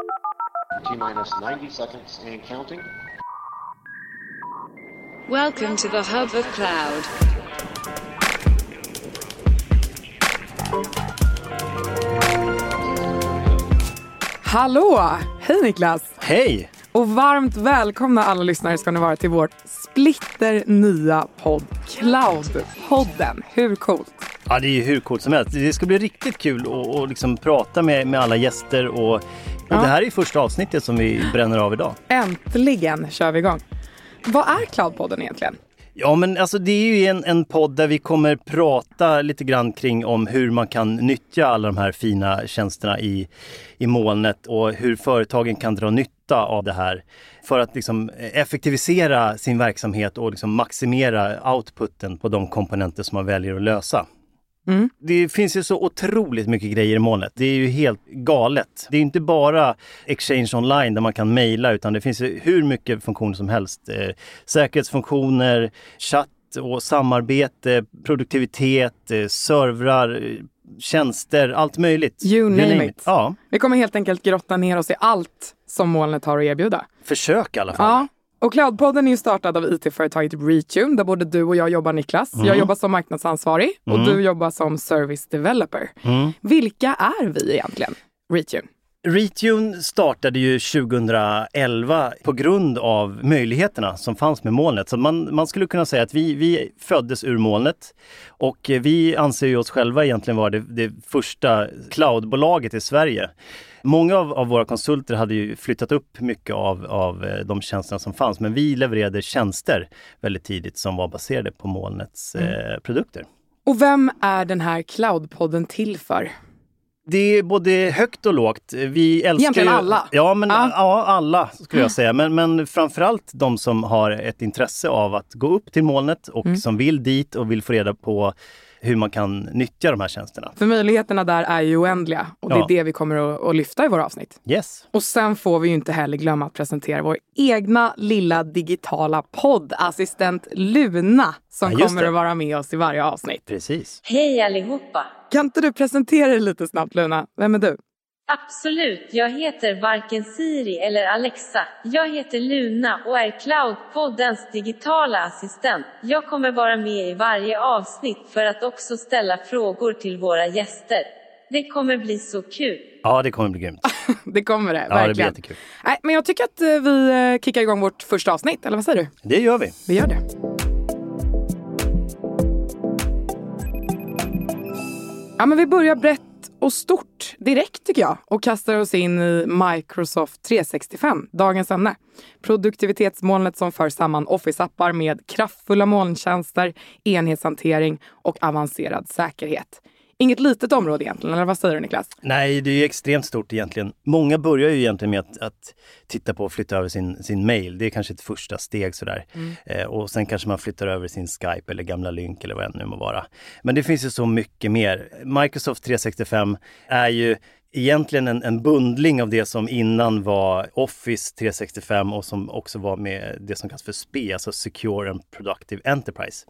T minus 90 seconds and counting. Welcome to the hub of cloud. Hallå! Hej Niklas! Hej! Och varmt välkomna alla lyssnare ska ni vara till vår splitter nya podd Cloudpodden. Hur coolt? Ja, det är ju hur coolt som helst. Det ska bli riktigt kul att liksom prata med, med alla gäster och, och Ja. det här är första avsnittet som vi bränner av idag. Äntligen kör vi igång. Vad är Cloudpodden egentligen? Ja, men alltså det är ju en, en podd där vi kommer prata lite grann kring om hur man kan nyttja alla de här fina tjänsterna i, i molnet och hur företagen kan dra nytta av det här för att liksom effektivisera sin verksamhet och liksom maximera outputen på de komponenter som man väljer att lösa. Mm. Det finns ju så otroligt mycket grejer i molnet. Det är ju helt galet. Det är inte bara Exchange online där man kan mejla utan det finns hur mycket funktioner som helst. Eh, säkerhetsfunktioner, chatt och samarbete, produktivitet, eh, servrar, eh, tjänster, allt möjligt. You name it. Ja, Vi kommer helt enkelt grotta ner oss i allt som molnet har att erbjuda. försök i alla fall. Ja. Och Cloudpodden är ju startad av it-företaget Retune där både du och jag jobbar Niklas. Jag jobbar som marknadsansvarig och du jobbar som service developer. Vilka är vi egentligen? Retune. Retune startade ju 2011 på grund av möjligheterna som fanns med molnet. Så man, man skulle kunna säga att vi, vi föddes ur molnet och vi anser ju oss själva egentligen vara det, det första cloudbolaget i Sverige. Många av, av våra konsulter hade ju flyttat upp mycket av, av eh, de tjänsterna som fanns, men vi levererade tjänster väldigt tidigt som var baserade på molnets eh, produkter. Och vem är den här Cloudpodden till för? Det är både högt och lågt. Vi älskar Egentligen ju, alla. Ja, men, Ja. ja. alla skulle jag säga. Men, men framförallt de som har ett intresse av att gå upp till molnet och Mm. som vill dit och vill få reda på hur man kan nyttja de här tjänsterna. För möjligheterna där är ju oändliga och det är Ja. det vi kommer att, att lyfta i våra avsnitt. Yes. Och sen får vi ju inte heller glömma att presentera vår egna lilla digitala poddassistent Luna som Ja, kommer det. att vara med oss i varje avsnitt. Precis. Hej allihopa! Kan inte du presentera dig lite snabbt Luna? Vem är du? Absolut, jag heter varken Siri eller Alexa. Jag heter Luna och är Cloudpoddens digitala assistent. Jag kommer vara med i varje avsnitt för att också ställa frågor till våra gäster. Det kommer bli så kul! Ja, det kommer bli grymt. Det kommer det, Ja, det blir verkligen. jättekul. Nej, men jag tycker att eh, vi eh, kickar igång vårt första avsnitt, eller vad säger du? Det gör vi. Vi gör det. Ja, men vi börjar brett och stort direkt tycker jag och kastar oss in i Microsoft 365, dagens ämne. Produktivitetsmolnet som för samman Office-appar med kraftfulla molntjänster, enhetshantering och avancerad säkerhet. Inget litet område egentligen, eller vad säger du Niklas? Nej, det är ju extremt stort egentligen. Många börjar ju egentligen med att, att titta på och flytta över sin, sin mail. Det är kanske ett första steg sådär. Eh, och sen kanske man flyttar över sin Skype eller gamla Lynk eller vad det nu må vara. Men det finns ju så mycket mer. Microsoft 365 är ju egentligen en, en bundling av det som innan var Office 365 och som också var med det som kallas för SPE, alltså Secure and Productive Enterprise.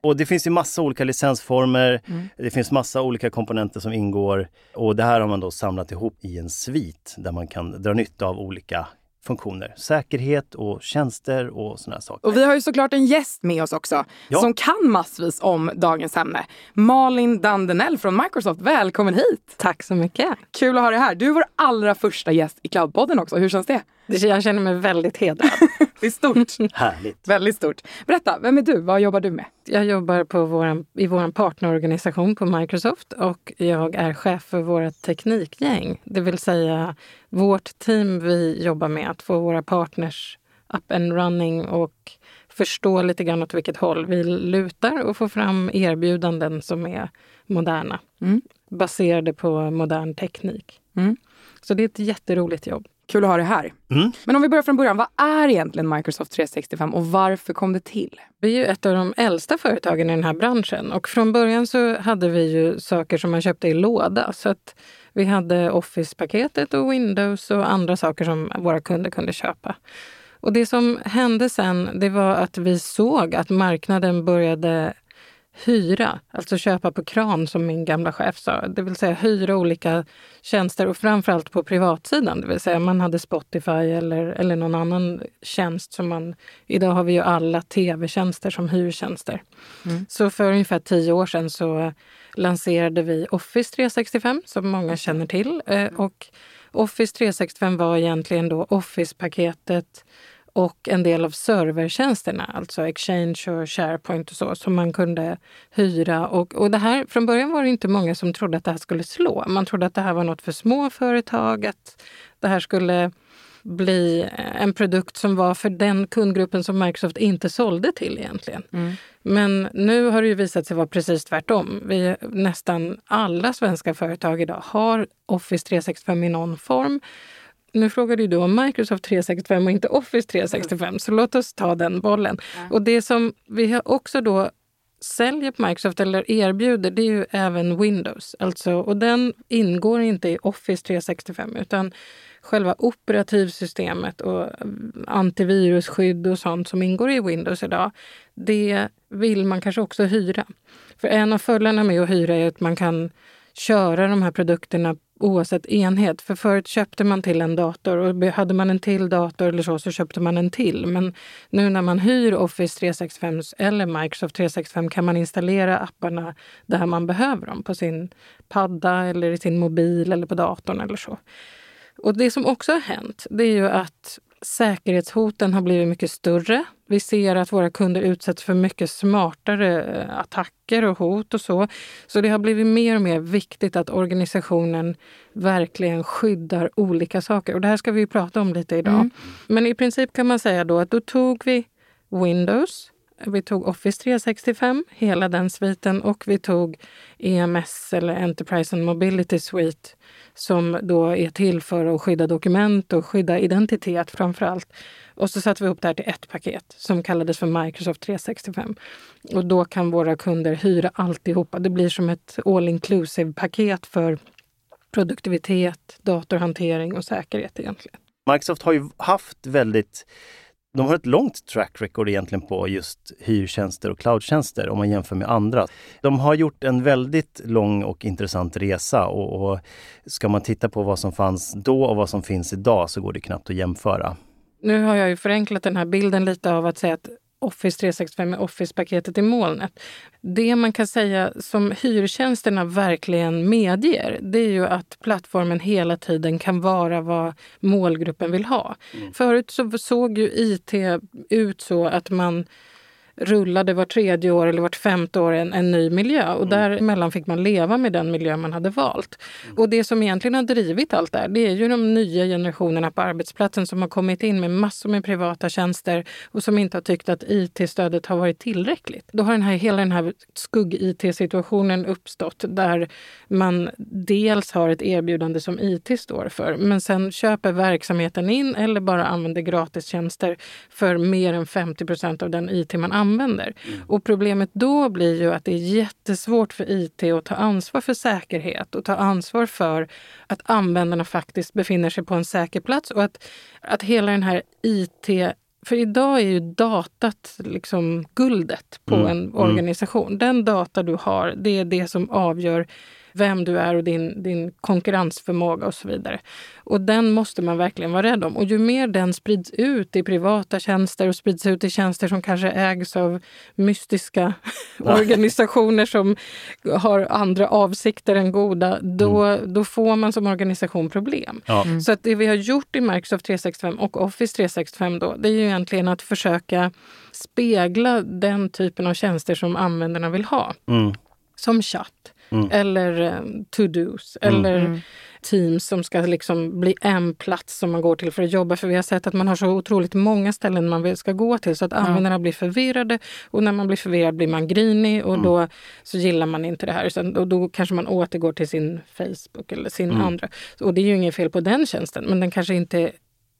Och det finns ju massa olika licensformer, det finns massa olika komponenter som ingår. Och det här har man då samlat ihop i en svit där man kan dra nytta av olika funktioner. Säkerhet och tjänster och sådana saker. Och vi har ju såklart en gäst med oss också Ja. som kan massvis om dagens ämne. Malin Dandenell från Microsoft, välkommen hit! Tack så mycket. Kul att ha dig här. Du är vår allra första gäst i Cloudpodden också. Hur känns det? Jag känner mig väldigt hedrad. Det är stort. Härligt! Väldigt stort. Berätta, vem är du? Vad jobbar du med? Jag jobbar på våran, i vår partnerorganisation på Microsoft och jag är chef för vårt teknikgäng. Det vill säga vårt team vi jobbar med att få våra partners up and running och förstå lite grann åt vilket håll vi lutar och få fram erbjudanden som är moderna. Mm. Baserade på modern teknik. Mm. Så det är ett jätteroligt jobb. Kul att ha dig här. Mm. Men om vi börjar från början, vad är egentligen Microsoft 365 och varför kom det till? Vi är ju ett av de äldsta företagen i den här branschen och från början så hade vi ju saker som man köpte i låda. Så att vi hade Office-paketet och Windows och andra saker som våra kunder kunde köpa. Och det som hände sen, det var att vi såg att marknaden började hyra, alltså köpa på kran som min gamla chef sa. Det vill säga hyra olika tjänster och framförallt på privatsidan. Det vill säga man hade Spotify eller, eller någon annan tjänst som man... Idag har vi ju alla tv-tjänster som hyrtjänster. Mm. Så för ungefär tio år sedan så lanserade vi Office 365 som många känner till. Eh, och Office 365 var egentligen då Office-paketet och en del av servertjänsterna, alltså Exchange och SharePoint och så, som man kunde hyra. Och, och det här, från början var det inte många som trodde att det här skulle slå. Man trodde att det här var något för små företag, att det här skulle bli en produkt som var för den kundgruppen som Microsoft inte sålde till egentligen. Mm. Men nu har det ju visat sig vara precis tvärtom. Vi, nästan alla svenska företag idag har Office 365 i någon form. Nu frågade du om Microsoft 365 och inte Office 365, mm. så låt oss ta den bollen. Ja. Och det som vi också då säljer på Microsoft eller erbjuder, det är ju även Windows. Alltså, och den ingår inte i Office 365 utan själva operativsystemet och antivirusskydd och sånt som ingår i Windows idag, det vill man kanske också hyra. För en av fördelarna med att hyra är att man kan köra de här produkterna oavsett enhet. För förut köpte man till en dator och hade man en till dator eller så, så köpte man en till. Men nu när man hyr Office 365 eller Microsoft 365 kan man installera apparna där man behöver dem. På sin padda eller i sin mobil eller på datorn eller så. Och det som också har hänt, det är ju att säkerhetshoten har blivit mycket större. Vi ser att våra kunder utsätts för mycket smartare eh, attacker och hot och så. Så det har blivit mer och mer viktigt att organisationen verkligen skyddar olika saker. Och det här ska vi prata om lite idag. Mm. Men i princip kan man säga då att då tog vi Windows, vi tog Office 365, hela den sviten och vi tog EMS eller Enterprise and Mobility Suite som då är till för att skydda dokument och skydda identitet framför allt. Och så satte vi ihop det här till ett paket som kallades för Microsoft 365. Och då kan våra kunder hyra alltihopa. Det blir som ett all inclusive paket för produktivitet, datorhantering och säkerhet egentligen. Microsoft har ju haft väldigt de har ett långt track record egentligen på just hyrtjänster och cloudtjänster om man jämför med andra. De har gjort en väldigt lång och intressant resa och, och ska man titta på vad som fanns då och vad som finns idag så går det knappt att jämföra. Nu har jag ju förenklat den här bilden lite av att säga att Office 365 med Office-paketet i molnet. Det man kan säga som hyrtjänsterna verkligen medger det är ju att plattformen hela tiden kan vara vad målgruppen vill ha. Mm. Förut så såg ju IT ut så att man rullade var tredje år eller vart femte år en, en ny miljö och mm. däremellan fick man leva med den miljö man hade valt. Och det som egentligen har drivit allt det här, det är ju de nya generationerna på arbetsplatsen som har kommit in med massor med privata tjänster och som inte har tyckt att IT-stödet har varit tillräckligt. Då har den här, hela den här skugg-IT-situationen uppstått där man dels har ett erbjudande som IT står för men sen köper verksamheten in eller bara använder gratistjänster för mer än 50% av den IT man använder. Mm. Och problemet då blir ju att det är jättesvårt för IT att ta ansvar för säkerhet och ta ansvar för att användarna faktiskt befinner sig på en säker plats och att, att hela den här IT för idag är ju datat liksom guldet på mm. en mm. organisation. Den data du har, det är det som avgör vem du är och din, din konkurrensförmåga och så vidare. Och den måste man verkligen vara rädd om. Och ju mer den sprids ut i privata tjänster och sprids ut i tjänster som kanske ägs av mystiska organisationer som har andra avsikter än goda, då, mm. då får man som organisation problem. Ja. Mm. Så att det vi har gjort i Microsoft 365 och Office 365 då, det är ju egentligen att försöka spegla den typen av tjänster som användarna vill ha. Mm. Som chatt, Mm. Eller eh, to-dos. Mm. Eller mm. teams som ska liksom bli en plats som man går till för att jobba. För vi har sett att man har så otroligt många ställen man ska gå till så att användarna blir förvirrade. Och när man blir förvirrad blir man grinig och mm. då så gillar man inte det här. Sen, och då kanske man återgår till sin Facebook eller sin mm. andra. Och det är ju inget fel på den tjänsten men den kanske inte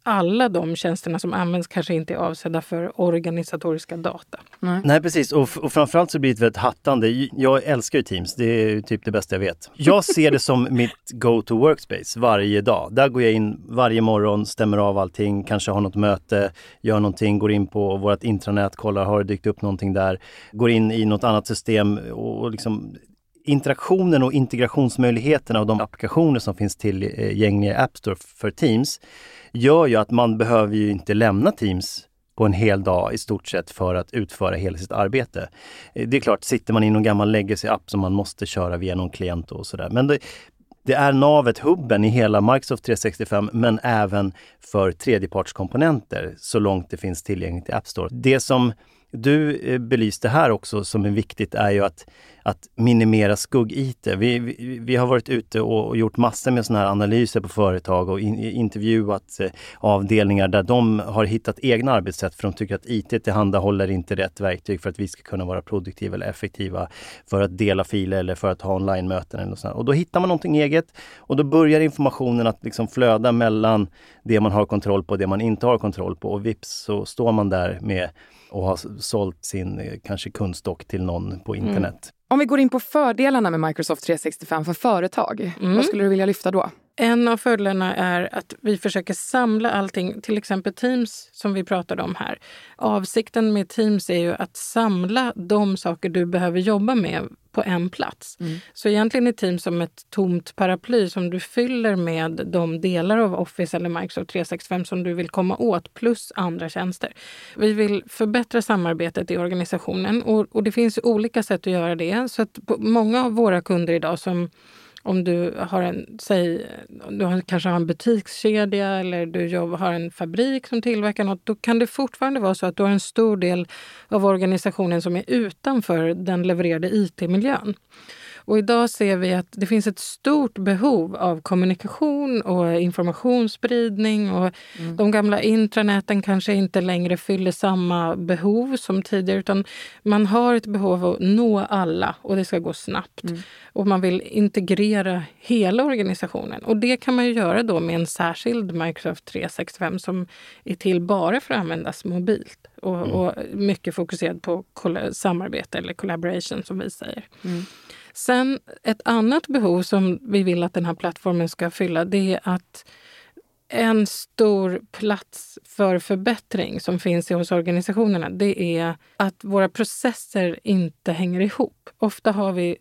alla de tjänsterna som används kanske inte är avsedda för organisatoriska data. Nej. Nej precis och, och framförallt så blir det ett väldigt hattande. Jag älskar ju Teams, det är typ det bästa jag vet. Jag ser det som mitt go-to workspace varje dag. Där går jag in varje morgon, stämmer av allting, kanske har något möte, gör någonting, går in på vårt intranät, kollar, har det dykt upp någonting där? Går in i något annat system och liksom interaktionen och integrationsmöjligheterna och de applikationer som finns tillgängliga i App Store för Teams gör ju att man behöver ju inte lämna Teams på en hel dag i stort sett för att utföra hela sitt arbete. Eh, det är klart, sitter man i någon gammal legacy-app som man måste köra via någon klient och sådär. Men det, det är navet, hubben i hela Microsoft 365, men även för tredjepartskomponenter så långt det finns tillgängligt i App Store. Det som du eh, belyste här också som är viktigt är ju att, att minimera skugg-IT. Vi, vi, vi har varit ute och, och gjort massor med sådana här analyser på företag och in, intervjuat eh, avdelningar där de har hittat egna arbetssätt för de tycker att IT tillhandahåller inte rätt verktyg för att vi ska kunna vara produktiva eller effektiva för att dela filer eller för att ha online-möten. Eller sånt. Och då hittar man någonting eget och då börjar informationen att liksom flöda mellan det man har kontroll på och det man inte har kontroll på och vips så står man där med och har sålt sin eh, kanske kundstock till någon på internet. Om vi går in på fördelarna med Microsoft 365 för företag, vad skulle du vilja lyfta då? En av fördelarna är att vi försöker samla allting, till exempel Teams som vi pratade om här. Avsikten med Teams är ju att samla de saker du behöver jobba med på en plats. Så egentligen är Teams som ett tomt paraply som du fyller med de delar av Office eller Microsoft 365 som du vill komma åt plus andra tjänster. Vi vill förbättra samarbetet i organisationen och, och det finns olika sätt att göra det. Så att många av våra kunder idag som om du har en, säg, du har, kanske har en butikskedja eller du jobb, har en fabrik som tillverkar något, då kan det fortfarande vara så att du har en stor del av organisationen som är utanför den levererade IT-miljön. Och idag ser vi att det finns ett stort behov av kommunikation och informationsspridning. Och De gamla intranäten kanske inte längre fyller samma behov som tidigare utan man har ett behov av att nå alla och det ska gå snabbt. Och man vill integrera hela organisationen. Och det kan man ju göra då med en särskild Microsoft 365 som är till bara för att användas mobilt. Och, och mycket fokuserad på samarbete eller collaboration som vi säger. Sen ett annat behov som vi vill att den här plattformen ska fylla det är att en stor plats för förbättring som finns hos organisationerna det är att våra processer inte hänger ihop. Ofta har vi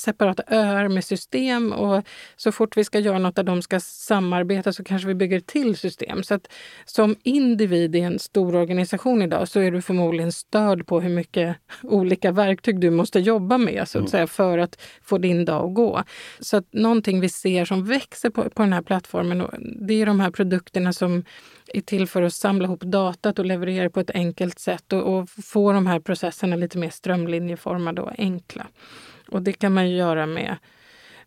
separata öar med system och så fort vi ska göra något där de ska samarbeta så kanske vi bygger till system. Så att som individ i en stor organisation idag så är du förmodligen störd på hur mycket olika verktyg du måste jobba med så att säga, för att få din dag att gå. Så att någonting vi ser som växer på, på den här plattformen och det är de här produkterna som är till för att samla ihop datat och leverera på ett enkelt sätt och, och få de här processerna lite mer strömlinjeformade och enkla. Och det kan man ju göra med,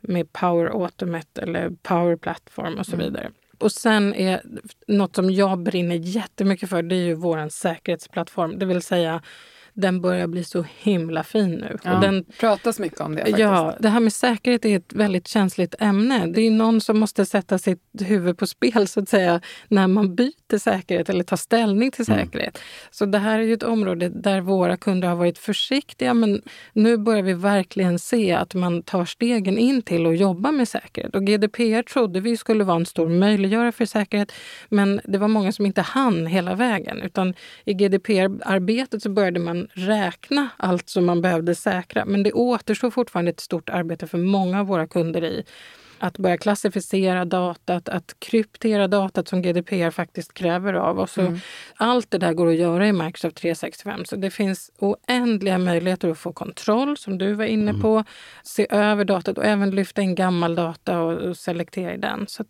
med Power Automate eller Power Platform och så vidare. Och sen är något som jag brinner jättemycket för, det är ju vår säkerhetsplattform. Det vill säga, den börjar bli så himla fin nu. Ja, Och den, pratas mycket om det faktiskt. Ja, det här med säkerhet är ett väldigt känsligt ämne. Det är någon som måste sätta sitt huvud på spel så att säga när man byter säkerhet eller tar ställning till säkerhet. Så det här är ju ett område där våra kunder har varit försiktiga men nu börjar vi verkligen se att man tar stegen in till att jobba med säkerhet. Och GDPR trodde vi skulle vara en stor möjliggörare för säkerhet men det var många som inte hann hela vägen utan i GDPR-arbetet så började man räkna allt som man behövde säkra. Men det återstår fortfarande ett stort arbete för många av våra kunder i att börja klassificera datat, att kryptera datat som GDPR faktiskt kräver av oss. Och Allt det där går att göra i Microsoft 365. Så det finns oändliga möjligheter att få kontroll, som du var inne på. Se över datat och även lyfta in gammal data och, och selektera i den. Så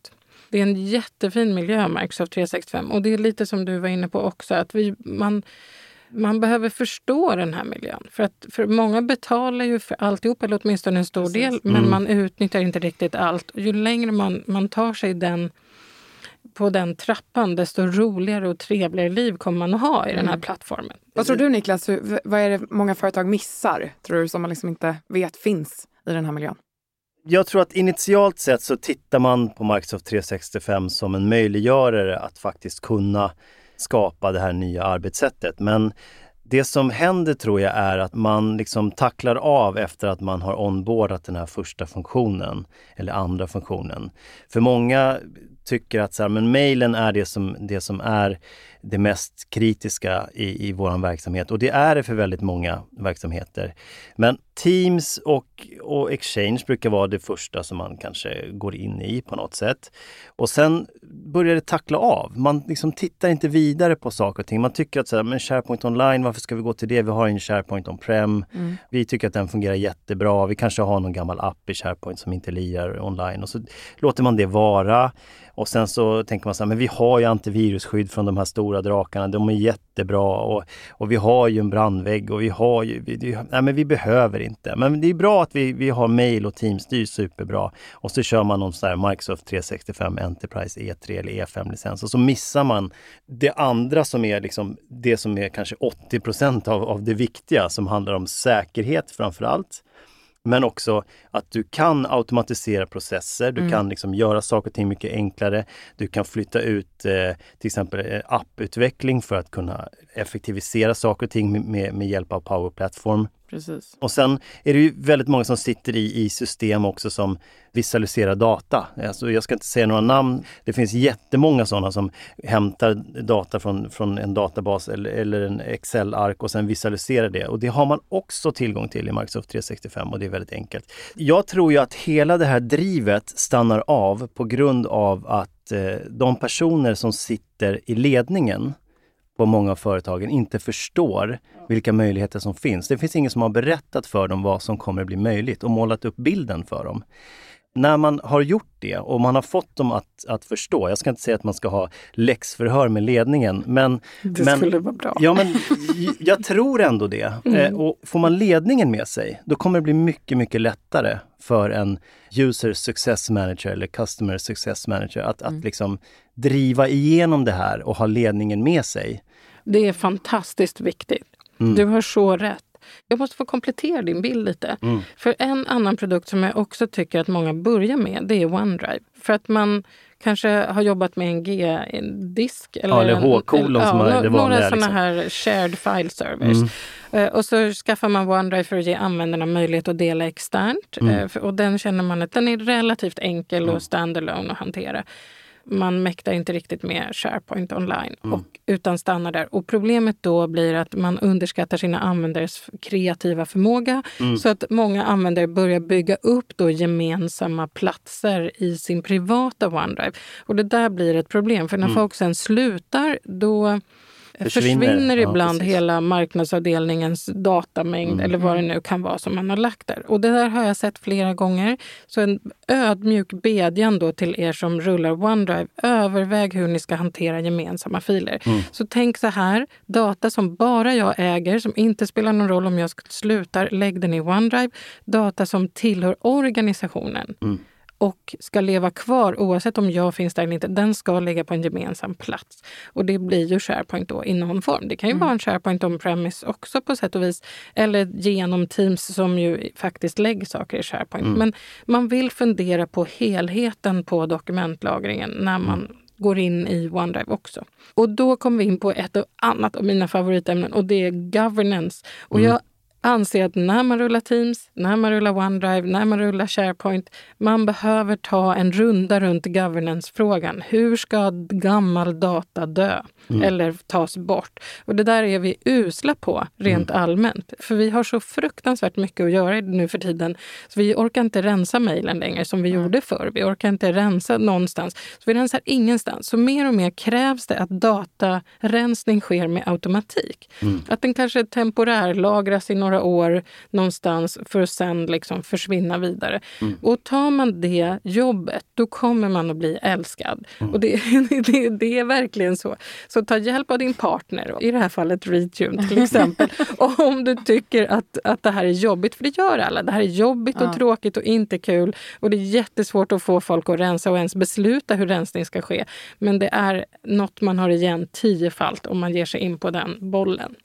det är en jättefin miljö, Microsoft 365. Och det är lite som du var inne på också, att vi, man man behöver förstå den här miljön. För att för många betalar ju för alltihop, eller åtminstone en stor del, men man utnyttjar inte riktigt allt. Och ju längre man, man tar sig den, på den trappan, desto roligare och trevligare liv kommer man att ha i den här plattformen. Vad tror du Niklas, hur, vad är det många företag missar, tror du, som man liksom inte vet finns i den här miljön? Jag tror att initialt sett så tittar man på Microsoft 365 som en möjliggörare att faktiskt kunna skapa det här nya arbetssättet. Men det som händer tror jag är att man liksom tacklar av efter att man har onboardat den här första funktionen eller andra funktionen. För många tycker att så här, men mejlen är det som, det som är det mest kritiska i, i vår verksamhet och det är det för väldigt många verksamheter. Men Teams och, och Exchange brukar vara det första som man kanske går in i på något sätt. Och sen börjar det tackla av. Man liksom tittar inte vidare på saker och ting. Man tycker att så här, men SharePoint online, varför ska vi gå till det? Vi har en SharePoint on-prem. Mm. Vi tycker att den fungerar jättebra. Vi kanske har någon gammal app i SharePoint som inte lirar online och så låter man det vara. Och sen så tänker man så här, men vi har ju antivirusskydd från de här stora stora drakarna. De är jättebra och, och vi har ju en brandvägg och vi har ju, vi, nej men vi behöver inte. Men det är bra att vi, vi har mail och Teams, det är superbra. Och så kör man någon sån här Microsoft 365 Enterprise E3 eller E5-licens och så missar man det andra som är liksom det som är kanske 80 av, av det viktiga som handlar om säkerhet framför allt men också att du kan automatisera processer, du mm. kan liksom göra saker och ting mycket enklare. Du kan flytta ut eh, till exempel eh, apputveckling för att kunna effektivisera saker och ting med, med, med hjälp av Power Platform. Precis. Och sen är det ju väldigt många som sitter i, i system också som visualiserar data. Alltså jag ska inte säga några namn. Det finns jättemånga sådana som hämtar data från, från en databas eller, eller en Excel-ark och sen visualiserar det. Och det har man också tillgång till i Microsoft 365 och det är väldigt enkelt. Jag tror ju att hela det här drivet stannar av på grund av att eh, de personer som sitter i ledningen på många av företagen inte förstår vilka möjligheter som finns. Det finns ingen som har berättat för dem vad som kommer att bli möjligt och målat upp bilden för dem. När man har gjort det och man har fått dem att, att förstå, jag ska inte säga att man ska ha läxförhör med ledningen, men... Det men, skulle vara bra. Ja, men jag tror ändå det. Mm. Eh, och får man ledningen med sig, då kommer det bli mycket, mycket lättare för en user success manager eller customer success manager att, mm. att liksom driva igenom det här och ha ledningen med sig. Det är fantastiskt viktigt. Mm. Du har så rätt. Jag måste få komplettera din bild lite. Mm. För en annan produkt som jag också tycker att många börjar med, det är OneDrive. För att man kanske har jobbat med en G-disk. Eller, ja, eller H-kolon som ja, är det vanliga. Några sådana liksom. här shared file servers. Mm. Uh, och så skaffar man OneDrive för att ge användarna möjlighet att dela externt. Mm. För, och den känner man att den är relativt enkel mm. och standalone att hantera man mäktar inte riktigt med SharePoint online mm. och, utan stannar där. Och problemet då blir att man underskattar sina användares kreativa förmåga mm. så att många användare börjar bygga upp då gemensamma platser i sin privata OneDrive. Och det där blir ett problem, för när mm. folk sen slutar då försvinner, försvinner ibland ja, hela marknadsavdelningens datamängd mm. eller vad det nu kan vara som man har lagt där. Och det där har jag sett flera gånger. Så en ödmjuk bedjan då till er som rullar OneDrive. Överväg hur ni ska hantera gemensamma filer. Mm. Så tänk så här, data som bara jag äger, som inte spelar någon roll om jag slutar, lägg den i OneDrive. Data som tillhör organisationen. Mm och ska leva kvar oavsett om jag finns där eller inte. Den ska ligga på en gemensam plats. Och det blir ju SharePoint då i någon form. Det kan ju mm. vara en SharePoint on-premise också på sätt och vis. Eller genom Teams som ju faktiskt lägger saker i SharePoint. Mm. Men man vill fundera på helheten på dokumentlagringen när man mm. går in i OneDrive också. Och då kommer vi in på ett annat av mina favoritämnen och det är governance. Och mm. jag anser att när man rullar Teams, när man rullar OneDrive, när man rullar SharePoint, man behöver ta en runda runt governance-frågan. Hur ska gammal data dö mm. eller tas bort? Och det där är vi usla på rent mm. allmänt. För vi har så fruktansvärt mycket att göra nu för tiden. Så vi orkar inte rensa mejlen längre som vi mm. gjorde förr. Vi orkar inte rensa någonstans. Så vi rensar ingenstans. Så mer och mer krävs det att datarensning sker med automatik. Mm. Att den kanske temporärlagras i några några år någonstans för att sen liksom försvinna vidare. Mm. Och tar man det jobbet, då kommer man att bli älskad. Mm. Och det, det, det, är verkligen så. Så ta hjälp av din partner, i det här fallet Retune till exempel. och om du tycker att, att det här är jobbigt, för det gör alla. Det här är jobbigt och ja. tråkigt och inte kul. Och det är jättesvårt att få folk att rensa och ens besluta hur rensning ska ske. Men det är något man har igen tiofalt om man ger sig in på den bollen.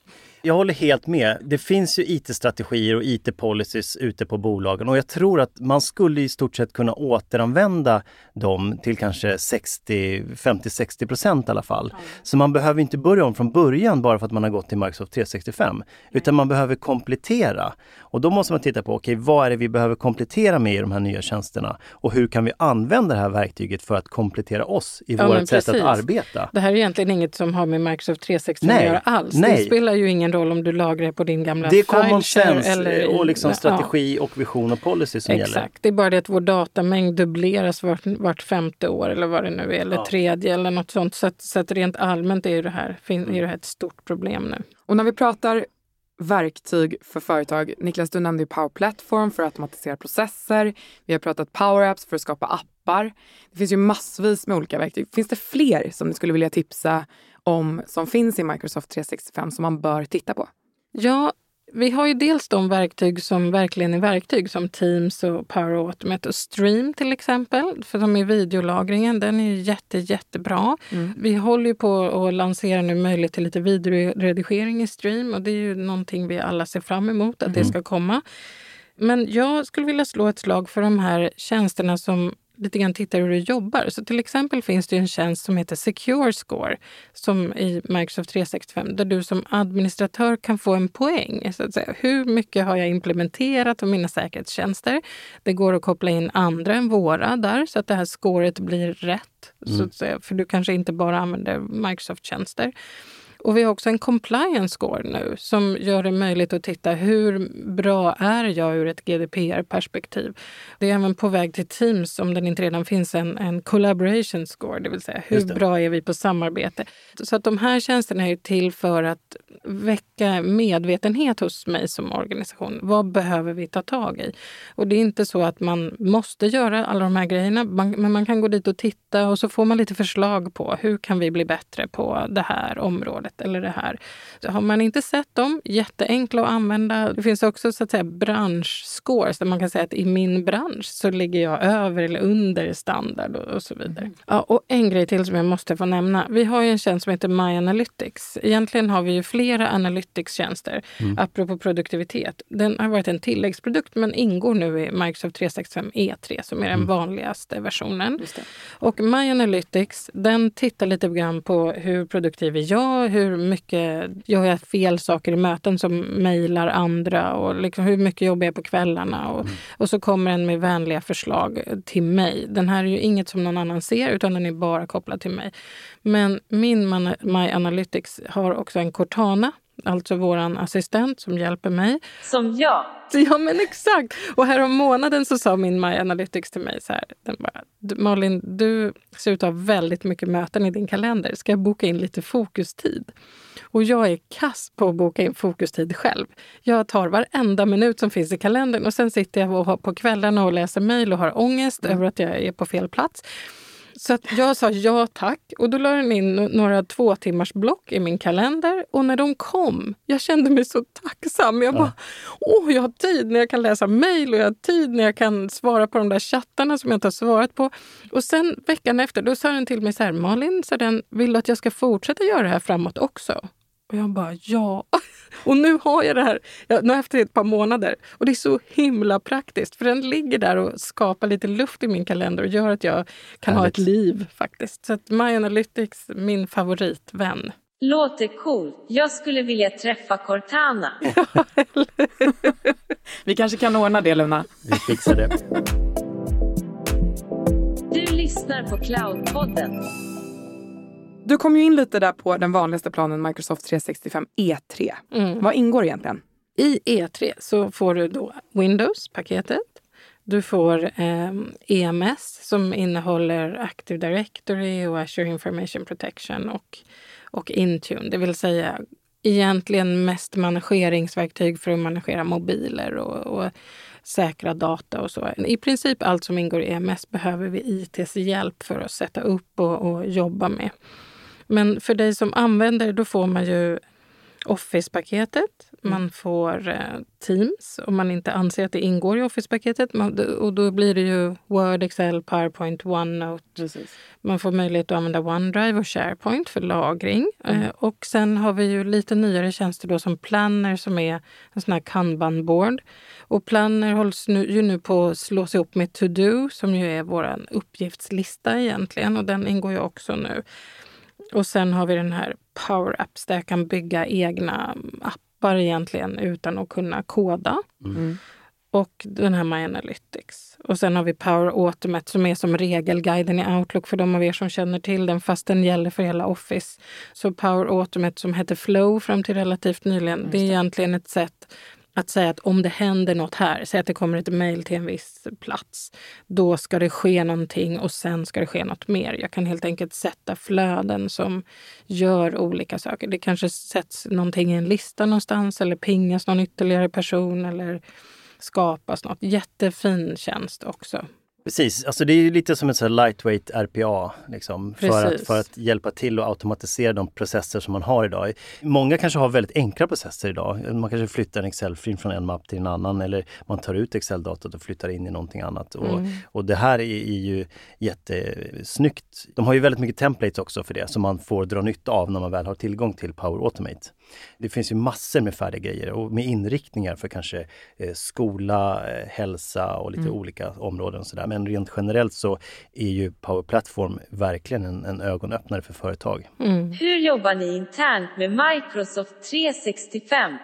Jag håller helt med. Det finns ju IT-strategier och IT-policies ute på bolagen och jag tror att man skulle i stort sett kunna återanvända dem till kanske 60, 50-60 procent i alla fall. Så man behöver inte börja om från början bara för att man har gått till Microsoft 365, utan man behöver komplettera. Och då måste man titta på, okej, okay, vad är det vi behöver komplettera med i de här nya tjänsterna? Och hur kan vi använda det här verktyget för att komplettera oss i Ja, vårt sätt att arbeta? Det här är egentligen inget som har med Microsoft 365 Nej, att göra alls. nej. Det spelar ju ingen roll om du lagrar på din gamla Det är common sense eller och liksom Ja. strategi och vision och policy som gäller. Exakt, det är bara det att vår datamängd dubbleras vart, vart femte år eller vad det nu är, eller Ja. tredje eller något sånt. Så, att, så att rent allmänt är ju det här, fin, är det här ett stort problem nu. Och när vi pratar verktyg för företag, Niklas du nämnde ju Power Platform för att automatisera processer. Vi har pratat Power Apps för att skapa appar. Det finns ju massvis med olika verktyg. Finns det fler som du skulle vilja tipsa om som finns i Microsoft 365 som man bör titta på? Ja, vi har ju dels de verktyg som verkligen är verktyg som Teams och Power Automate och Stream till exempel. För de är videolagringen, den är ju jätte, jättebra. Vi håller ju på att lansera nu möjlighet till lite videoredigering i Stream och det är ju någonting vi alla ser fram emot att det ska komma. Men jag skulle vilja slå ett slag för de här tjänsterna som lite grann tittar hur du jobbar. Så till exempel finns det en tjänst som heter Secure Score som i Microsoft 365 där du som administratör kan få en poäng. Så att säga. Hur mycket har jag implementerat av mina säkerhetstjänster? Det går att koppla in andra än våra där så att det här scoret blir rätt. Så att säga. För du kanske inte bara använder Microsoft-tjänster. Och vi har också en compliance score nu som gör det möjligt att titta hur bra är jag ur ett GDPR-perspektiv. Det är även på väg till Teams, om den inte redan finns, en, en collaboration score, det vill säga hur bra är vi på samarbete. Så att de här tjänsterna är till för att väcka medvetenhet hos mig som organisation. Vad behöver vi ta tag i? Och det är inte så att man måste göra alla de här grejerna, man, men man kan gå dit och titta och så får man lite förslag på hur kan vi bli bättre på det här området eller det här. Så har man inte sett dem, jätteenkla att använda. Det finns också så att säga branschscores där man kan säga att i min bransch så ligger jag över eller under standard och, och så vidare. Ja, och en grej till som jag måste få nämna. Vi har ju en tjänst som heter My Analytics. Egentligen har vi ju flera Analytics-tjänster, apropå produktivitet. Den har varit en tilläggsprodukt men ingår nu i Microsoft 365 E3 som är den vanligaste versionen. Och My Analytics den tittar lite grann på hur produktiv är jag, hur mycket gör jag fel saker i möten som mejlar andra och liksom hur mycket jobbar jag på kvällarna. Och, och så kommer den med vänliga förslag till mig. Den här är ju inget som någon annan ser utan den är bara kopplad till mig. Men min My Analytics har också en Cortana, alltså våran assistent som hjälper mig. Som jag. Ja men exakt! Och här om månaden så sa min My Analytics till mig så här. Den bara, "Du, Malin, du ser ut att ha väldigt mycket möten i din kalender. Ska jag boka in lite fokustid? Och jag är kass på att boka in fokustid själv. Jag tar varenda minut som finns i kalendern och sen sitter jag på kvällarna och läser mejl och har ångest över att jag är på fel plats. Så jag sa ja tack och då la den in några två timmars block i min kalender och när de kom, jag kände mig så tacksam. Jag bara, åh jag har tid när jag kan läsa mejl och jag har tid när jag kan svara på de där chattarna som jag inte har svarat på. Och sen veckan efter, då sa den till mig så här, Malin, så den, vill du att jag ska fortsätta göra det här framåt också? Och jag bara ja. Och nu har jag det här, jag, nu har jag haft det ett par månader. Och det är så himla praktiskt för den ligger där och skapar lite luft i min kalender och gör att jag kan ha ett Härligt. liv faktiskt. Så att My Analytics, min favoritvän. Låter coolt. Jag skulle vilja träffa Cortana. Vi kanske kan ordna det Luna. Vi fixar det. Du lyssnar på Cloudpodden. Du kom ju in lite där på den vanligaste planen Microsoft 365 E3. Vad ingår egentligen? I E3 så får du då Windows-paketet. Du får eh, EMS som innehåller Active Directory och Azure Information Protection och, och Intune. Det vill säga egentligen mest manageringsverktyg för att managera mobiler och, och säkra data och så. I princip allt som ingår i EMS behöver vi ITs hjälp för att sätta upp och, och jobba med. Men för dig som använder, då får man ju Office-paketet, man får eh, Teams om man inte anser att det ingår i Office-paketet. Och då blir det ju Word, Excel, PowerPoint, OneNote. Precis. Man får möjlighet att använda OneDrive och SharePoint för lagring. Mm. Eh, och sen har vi ju lite nyare tjänster då som Planner som är en sån här kanban-board. Och Planner hålls nu, ju nu på att slås ihop med To-Do som ju är vår uppgiftslista egentligen och den ingår ju också nu. Och sen har vi den här Power Apps där jag kan bygga egna appar egentligen utan att kunna koda. Mm. Och den här My Analytics. Och sen har vi Power Automate som är som regelguiden i Outlook för de av er som känner till den fast den gäller för hela Office. Så Power Automate som hette Flow fram till relativt nyligen, det är egentligen ett sätt att säga att om det händer något här, säg att det kommer ett mejl till en viss plats, då ska det ske någonting och sen ska det ske något mer. Jag kan helt enkelt sätta flöden som gör olika saker. Det kanske sätts någonting i en lista någonstans eller pingas någon ytterligare person eller skapas något. Jättefin tjänst också. Precis, alltså det är lite som ett så lightweight RPA liksom, för, att, för att hjälpa till att automatisera de processer som man har idag. Många kanske har väldigt enkla processer idag. Man kanske flyttar en Excel-fil från en mapp till en annan eller man tar ut Excel-datat och flyttar in i någonting annat. Och, och det här är, är ju jättesnyggt. De har ju väldigt mycket templates också för det som man får dra nytta av när man väl har tillgång till Power Automate. Det finns ju massor med färdiga grejer och med inriktningar för kanske eh, skola, eh, hälsa och lite olika områden. Och så där. Men rent generellt så är ju Power Platform verkligen en, en ögonöppnare för företag. Hur jobbar ni internt med Microsoft 365?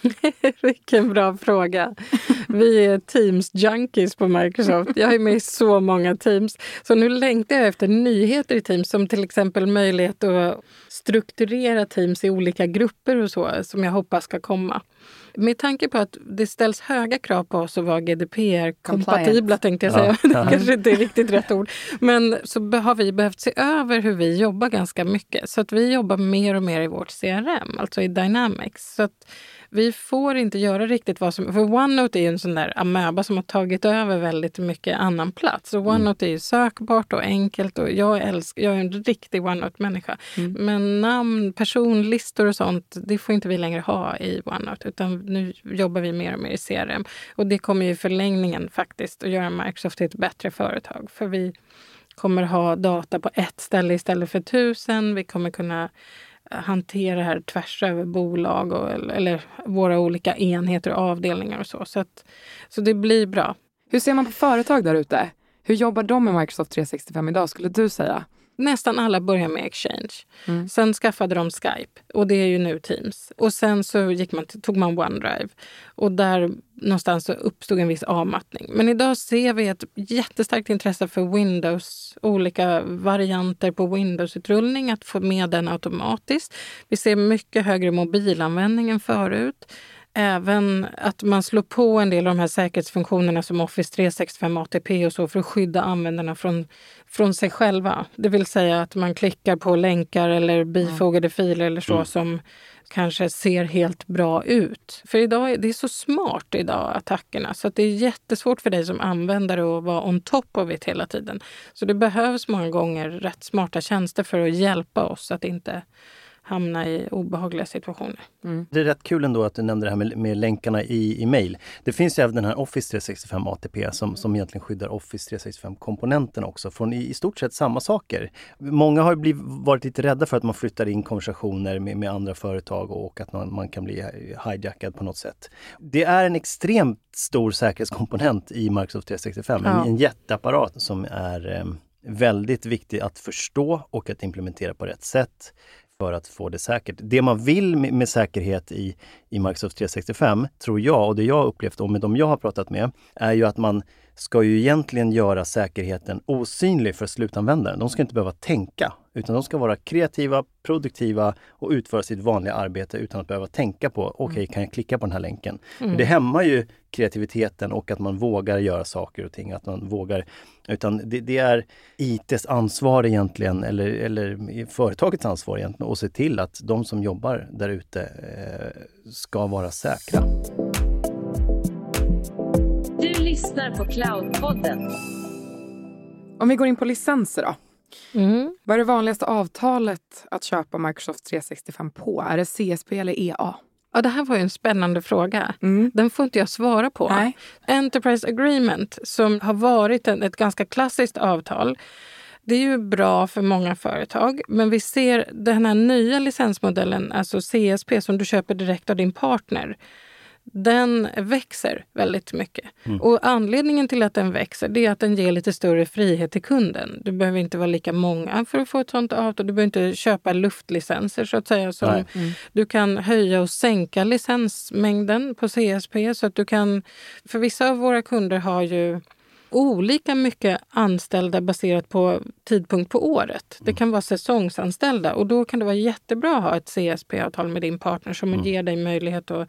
Vilken bra fråga. Vi är Teams-junkies på Microsoft. Jag är med i så många Teams. Så nu längtar jag efter nyheter i Teams som till exempel möjlighet att strukturera Teams i olika grupper och så, som jag hoppas ska komma. Med tanke på att det ställs höga krav på oss att vara GDPR-kompatibla tänkte jag säga. Det kanske inte är riktigt rätt ord. Men så har vi behövt se över hur vi jobbar ganska mycket. Så att vi jobbar mer och mer i vårt CRM, alltså i Dynamics. Så att vi får inte göra riktigt vad som... För OneNote är ju en sån där amöba som har tagit över väldigt mycket annan plats. Och OneNote är ju sökbart och enkelt och jag, älskar, jag är en riktig OneNote-människa. Men namn, personlistor och sånt, det får inte vi längre ha i OneNote. Utan nu jobbar vi mer och mer i CRM. Och det kommer ju i förlängningen faktiskt att göra Microsoft till ett bättre företag. För vi kommer ha data på ett ställe istället för tusen. Vi kommer kunna hantera det här tvärs över bolag och, eller våra olika enheter och avdelningar och så. Så, att, så det blir bra. Hur ser man på företag där ute? Hur jobbar de med Microsoft 365 idag skulle du säga? Nästan alla börjar med Exchange. Sen skaffade de Skype och det är ju nu Teams. Och sen så gick man, tog man OneDrive och där någonstans så uppstod en viss avmattning. Men idag ser vi ett jättestarkt intresse för Windows, olika varianter på Windows-utrullning, att få med den automatiskt. Vi ser mycket högre mobilanvändning än förut. Även att man slår på en del av de här säkerhetsfunktionerna som Office 365 ATP och så för att skydda användarna från, från sig själva. Det vill säga att man klickar på länkar eller bifogade filer eller så som kanske ser helt bra ut. För idag, är- det är så smart idag, attackerna, så att det är jättesvårt för dig som användare att vara on top of it hela tiden. Så det behövs många gånger rätt smarta tjänster för att hjälpa oss att inte hamna i obehagliga situationer. Det är rätt kul ändå att du nämnde det här med, med länkarna i, i mail. Det finns ju även den här Office 365 ATP som, som egentligen skyddar Office 365-komponenterna också från i, i stort sett samma saker. Många har blivit, varit lite rädda för att man flyttar in konversationer med, med andra företag och att man, man kan bli hijackad på något sätt. Det är en extremt stor säkerhetskomponent i Microsoft 365, en, Ja. en jätteapparat som är eh, väldigt viktig att förstå och att implementera på rätt sätt för att få det säkert. Det man vill med, med säkerhet i, i Microsoft 365, tror jag, och det jag upplevt och med de jag har pratat med, är ju att man ska ju egentligen göra säkerheten osynlig för slutanvändaren. De ska inte behöva tänka, utan de ska vara kreativa, produktiva och utföra sitt vanliga arbete utan att behöva tänka på, okej, kan jag klicka på den här länken? För Det hämmar ju kreativiteten och att man vågar göra saker och ting, att man vågar utan det, det är ITs ansvar egentligen, eller, eller företagets ansvar egentligen, att se till att de som jobbar där ute eh, ska vara säkra. Lyssnar på Cloudpodden. Om vi går in på licenser då. Mm. Vad är det vanligaste avtalet att köpa Microsoft 365 på? Är det CSP eller EA? Ja, det här var ju en spännande fråga. Mm. Den får inte jag svara på. Nej. Enterprise Agreement, som har varit en, ett ganska klassiskt avtal, det är ju bra för många företag. Men vi ser den här nya licensmodellen, alltså CSP, som du köper direkt av din partner. Den växer väldigt mycket. Och anledningen till att den växer det är att den ger lite större frihet till kunden. Du behöver inte vara lika många för att få ett sånt avtal. Du behöver inte köpa luftlicenser så att säga. Som Nej. Du kan höja och sänka licensmängden på CSP. så att du kan... För vissa av våra kunder har ju olika mycket anställda baserat på tidpunkt på året. Det kan vara säsongsanställda och då kan det vara jättebra att ha ett CSP-avtal med din partner som ger dig möjlighet att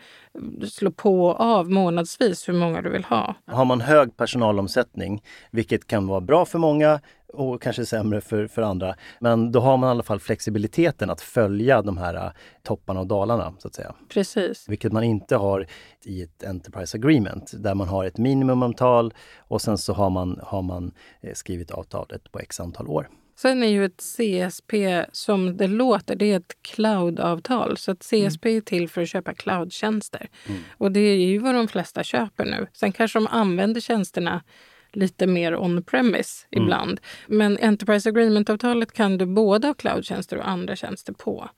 slå på och av månadsvis hur många du vill ha. Har man hög personalomsättning, vilket kan vara bra för många och kanske sämre för, för andra, men då har man i alla fall flexibiliteten att följa de här eh, topparna och dalarna, så att säga. Precis. Vilket man inte har i ett Enterprise Agreement, där man har ett minimumavtal och sen så har man, har man eh, skrivit avtalet på x antal år. Sen är ju ett CSP som det låter, det är ett cloud-avtal. Så att CSP är till för att köpa cloudtjänster. Och det är ju vad de flesta köper nu. Sen kanske de använder tjänsterna lite mer on-premise ibland. Men Enterprise Agreement-avtalet kan du både ha cloudtjänster och andra tjänster på.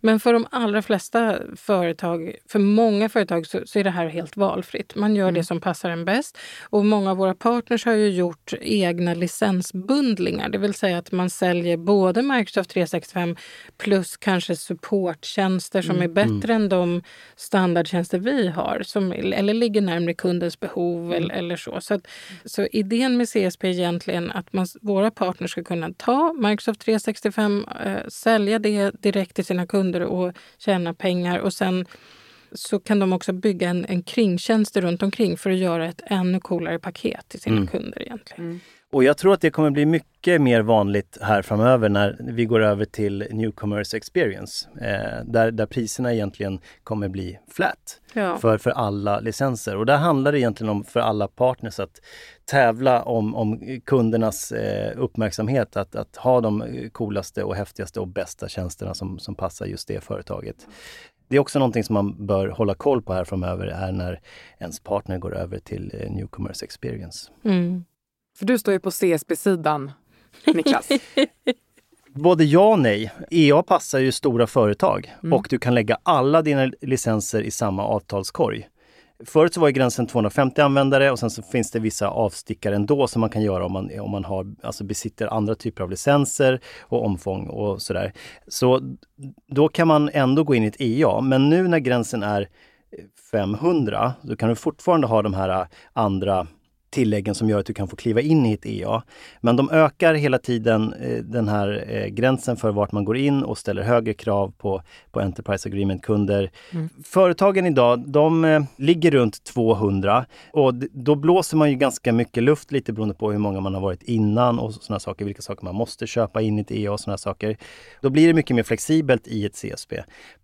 Men för de allra flesta företag, för många företag så, så är det här helt valfritt. Man gör det som passar en bäst. Och många av våra partners har ju gjort egna licensbundlingar. Det vill säga att man säljer både Microsoft 365 plus kanske supporttjänster som är bättre än de standardtjänster vi har. Som, eller ligger närmare kundens behov eller, eller så. Så, att, så idén med CSP är egentligen att man, våra partners ska kunna ta Microsoft 365, eh, sälja det direkt till sina kunder och tjäna pengar. Och sen så kan de också bygga en, en kringtjänst runt omkring för att göra ett ännu coolare paket till sina kunder egentligen. Och jag tror att det kommer bli mycket mer vanligt här framöver när vi går över till Newcomers Experience. Eh, där, där priserna egentligen kommer bli flat Ja. för, för alla licenser. Och där handlar det egentligen om för alla partners att tävla om, om kundernas eh, uppmärksamhet, att, att ha de coolaste och häftigaste och bästa tjänsterna som, som passar just det företaget. Det är också någonting som man bör hålla koll på här framöver, är när ens partner går över till eh, Newcomers Experience. Mm. För du står ju på CSP-sidan, Niklas. Både ja och nej. EA passar ju stora företag och du kan lägga alla dina licenser i samma avtalskorg. Förut så var gränsen 250 användare och sen så finns det vissa avstickare ändå som man kan göra om man, om man har, alltså besitter andra typer av licenser och omfång och sådär. Så då kan man ändå gå in i ett EA. Men nu när gränsen är 500, då kan du fortfarande ha de här andra tilläggen som gör att du kan få kliva in i ett EA. Men de ökar hela tiden eh, den här eh, gränsen för vart man går in och ställer högre krav på, på Enterprise Agreement-kunder. Företagen idag, de eh, ligger runt 200 och då blåser man ju ganska mycket luft lite beroende på hur många man har varit innan och sådana saker, vilka saker man måste köpa in i ett EA och sådana saker. Då blir det mycket mer flexibelt i ett CSP.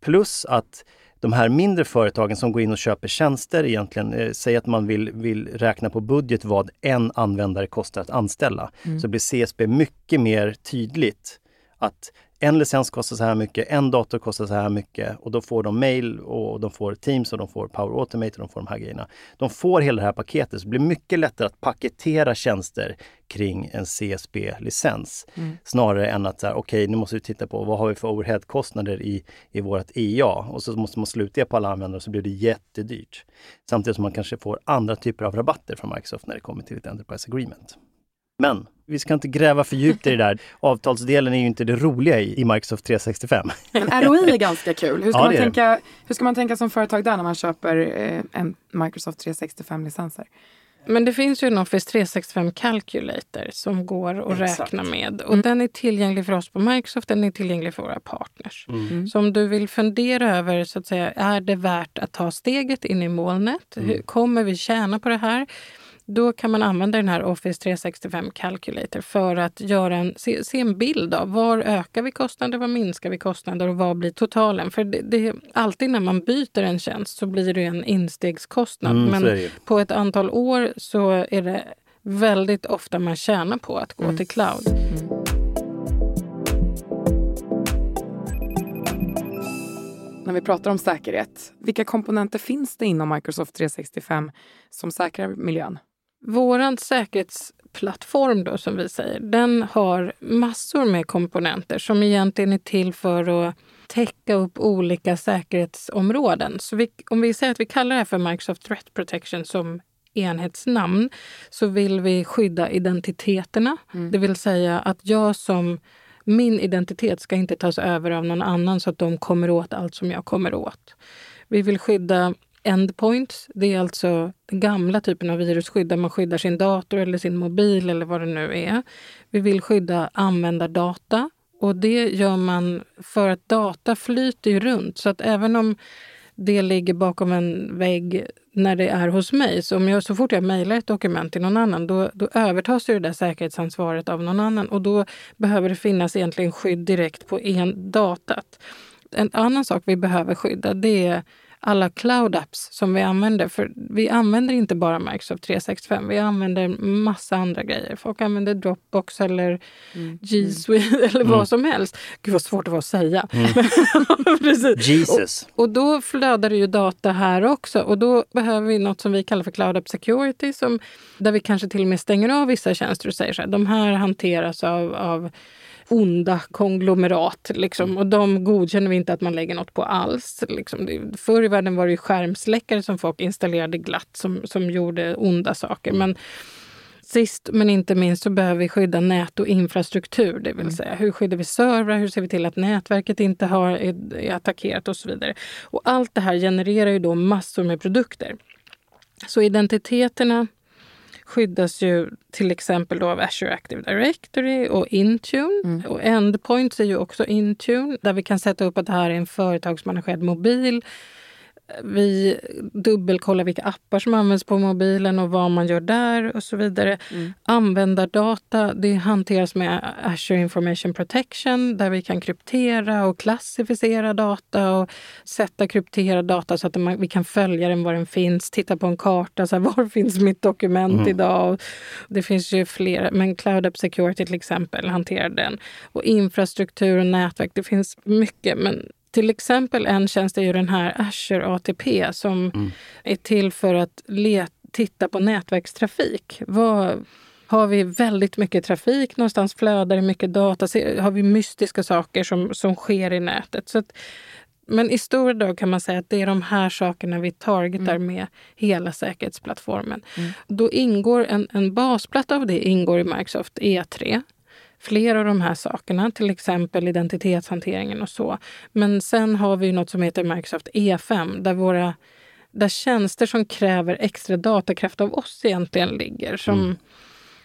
Plus att de här mindre företagen som går in och köper tjänster egentligen, eh, säg att man vill, vill räkna på budget vad en användare kostar att anställa, så blir CSP mycket mer tydligt att en licens kostar så här mycket, en dator kostar så här mycket och då får de mail och de får Teams och de får Power Automate och de får de här grejerna. De får hela det här paketet så det blir mycket lättare att paketera tjänster kring en CSP-licens. Snarare än att okej, nu måste vi titta på vad har vi för overheadkostnader i, i vårt EA och så måste man sluta på alla användare så blir det jättedyrt. Samtidigt som man kanske får andra typer av rabatter från Microsoft när det kommer till ett Enterprise Agreement. Men vi ska inte gräva för djupt i det där. Avtalsdelen är ju inte det roliga i, i Microsoft 365. Men ROI är ganska kul. Hur ska, Ja, man det. tänka, hur ska man tänka som företag där när man köper eh, en Microsoft 365-licenser? Men det finns ju en Office 365 Calculator som går att Exakt. räkna med. Och den är tillgänglig för oss på Microsoft, den är tillgänglig för våra partners. Så om du vill fundera över, så att säga, är det värt att ta steget in i molnet? Hur, kommer vi tjäna på det här? Då kan man använda den här Office 365 Calculator för att göra en, se, se en bild av var ökar vi kostnader, var minskar vi kostnader och vad blir totalen? För det, det, alltid när man byter en tjänst så blir det en instegskostnad. Mm, men på ett antal år så är det väldigt ofta man tjänar på att gå mm. till cloud. När vi pratar om säkerhet. Vilka komponenter finns det inom Microsoft 365 som säkrar miljön? Vår säkerhetsplattform då, som vi säger, den har massor med komponenter som egentligen är till för att täcka upp olika säkerhetsområden. Så vi, om vi säger att vi kallar det här för Microsoft Threat Protection som enhetsnamn så vill vi skydda identiteterna. Mm. Det vill säga att jag som min identitet ska inte tas över av någon annan så att de kommer åt allt som jag kommer åt. Vi vill skydda endpoints. Det är alltså den gamla typen av virusskydd där man skyddar sin dator eller sin mobil eller vad det nu är. Vi vill skydda användardata och det gör man för att data flyter ju runt. Så att även om det ligger bakom en vägg när det är hos mig. Så, om jag, så fort jag mejlar ett dokument till någon annan då, då övertas det där säkerhetsansvaret av någon annan och då behöver det finnas egentligen skydd direkt på en datat. En annan sak vi behöver skydda det är alla cloud apps som vi använder. För vi använder inte bara Microsoft 365, vi använder massa andra grejer. Folk använder Dropbox eller mm. G Suite eller mm. vad som helst. Gud vad svårt det var att säga. Mm. Jesus. Och, och, då flödar det ju data här också och då behöver vi något som vi kallar för Cloud App Security som, där vi kanske till och med stänger av vissa tjänster och säger så här, de här hanteras av, av onda konglomerat. Liksom. Mm. Och de godkänner vi inte att man lägger något på alls. Liksom. Förr i världen var det skärmsläckare som folk installerade glatt som, som gjorde onda saker. Mm. Men Sist men inte minst så behöver vi skydda nät och infrastruktur. Det vill mm. säga hur skyddar vi servrar, hur ser vi till att nätverket inte har, är, är attackerat och så vidare. Och allt det här genererar ju då massor med produkter. Så identiteterna skyddas ju till exempel då av Azure Active Directory och Intune. Mm. Och Endpoints är ju också Intune där vi kan sätta upp att det här är en företagsmanagerad mobil vi dubbelkollar vilka appar som används på mobilen och vad man gör där och så vidare. Mm. Användardata det hanteras med Azure Information Protection där vi kan kryptera och klassificera data och sätta krypterad data så att vi kan följa den var den finns. Titta på en karta, så här, var finns mitt dokument mm. idag? det finns ju flera, men Cloud App Security till exempel hanterar den. Och infrastruktur och nätverk, det finns mycket. Men till exempel en tjänst är ju den här Azure ATP som mm. är till för att let, titta på nätverkstrafik. Vad, har vi väldigt mycket trafik någonstans, flödar det mycket data, har vi mystiska saker som, som sker i nätet. Så att, men i stora drag kan man säga att det är de här sakerna vi targetar mm. med hela säkerhetsplattformen. Mm. Då ingår en, en basplatta av det ingår i Microsoft E3 flera av de här sakerna, till exempel identitetshanteringen och så. Men sen har vi något som heter Microsoft E5 där våra där tjänster som kräver extra datakraft av oss egentligen ligger. Som, mm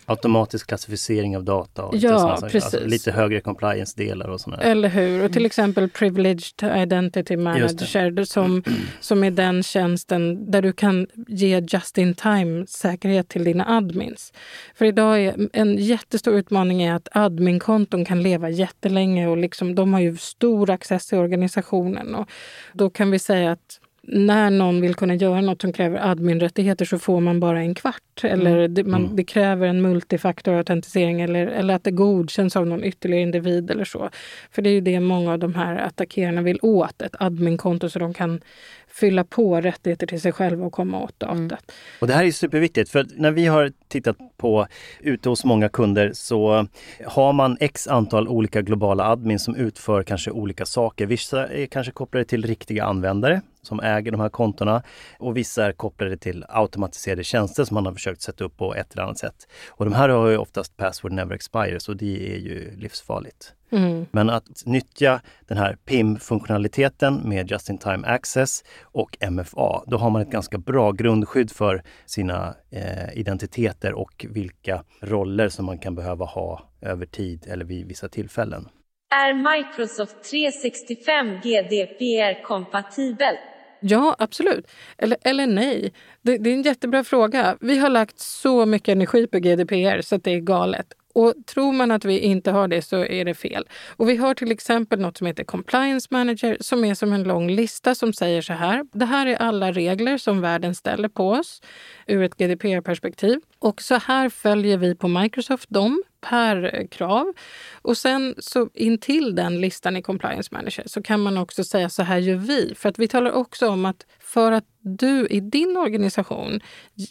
automatisk klassificering av data och ja, precis. Alltså, lite högre compliance-delar och sådana. Eller hur? Och till exempel Privileged Identity Manager som, som är den tjänsten där du kan ge just-in-time-säkerhet till dina admins. För idag är en jättestor utmaning är att adminkonton kan leva jättelänge och liksom, de har ju stor access till organisationen. Och då kan vi säga att när någon vill kunna göra något som kräver adminrättigheter så får man bara en kvart. Eller mm. det, man, mm. det kräver en multifaktorautentisering eller, eller att det godkänns av någon ytterligare individ eller så. För det är ju det många av de här attackerarna vill åt, ett adminkonto så de kan fylla på rättigheter till sig själva och komma åt datat. Mm. Och det här är superviktigt för när vi har tittat på ute hos många kunder så har man x antal olika globala admins som utför kanske olika saker. Vissa är kanske kopplade till riktiga användare som äger de här kontona och vissa är kopplade till automatiserade tjänster som man har försökt sätta upp på ett eller annat sätt. Och de här har ju oftast password never expires och det är ju livsfarligt. Mm. Men att nyttja den här PIM-funktionaliteten med Just-in-Time Access och MFA, då har man ett ganska bra grundskydd för sina eh, identiteter och vilka roller som man kan behöva ha över tid eller vid vissa tillfällen. Är Microsoft 365 GDPR-kompatibel? Ja, absolut. Eller, eller nej. Det, det, är en jättebra fråga. Vi har lagt så mycket energi på GDPR så att det är galet. Och tror man att vi inte har det så är det fel. Och vi har till exempel något som heter Compliance Manager som är som en lång lista som säger så här. Det här är alla regler som världen ställer på oss ur ett GDPR-perspektiv. Och så här följer vi på Microsoft dem per eh, krav. Och sen så in till den listan i Compliance Manager så kan man också säga så här gör vi. För att vi talar också om att för att du i din organisation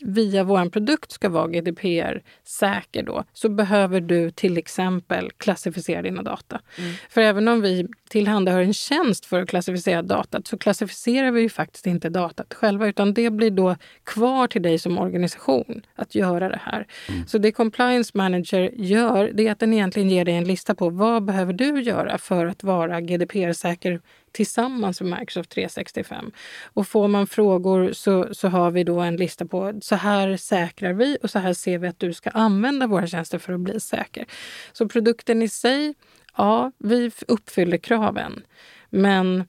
via vår produkt ska vara GDPR-säker då, så behöver du till exempel klassificera dina data. Mm. För även om vi tillhandahör en tjänst för att klassificera datat så klassificerar vi ju faktiskt inte datat själva utan det blir då kvar till dig som organisation att göra det här. Mm. Så det Compliance Manager gör det är att den egentligen ger dig en lista på vad behöver du göra för att vara GDPR-säker tillsammans med Microsoft 365. Och får man frågor så, så har vi då en lista på så här säkrar vi och så här ser vi att du ska använda våra tjänster för att bli säker. Så produkten i sig, ja, vi uppfyller kraven. Men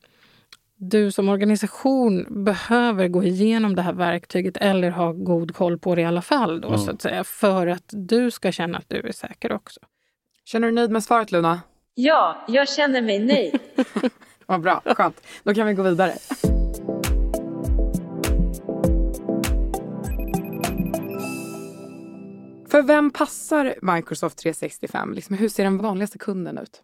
du som organisation behöver gå igenom det här verktyget eller ha god koll på det i alla fall då, mm. så att säga, för att du ska känna att du är säker också. Känner du dig nöjd med svaret Luna? Ja, jag känner mig nöjd. Vad bra, skönt. Då kan vi gå vidare. För vem passar Microsoft 365? Liksom, hur ser den vanligaste kunden ut?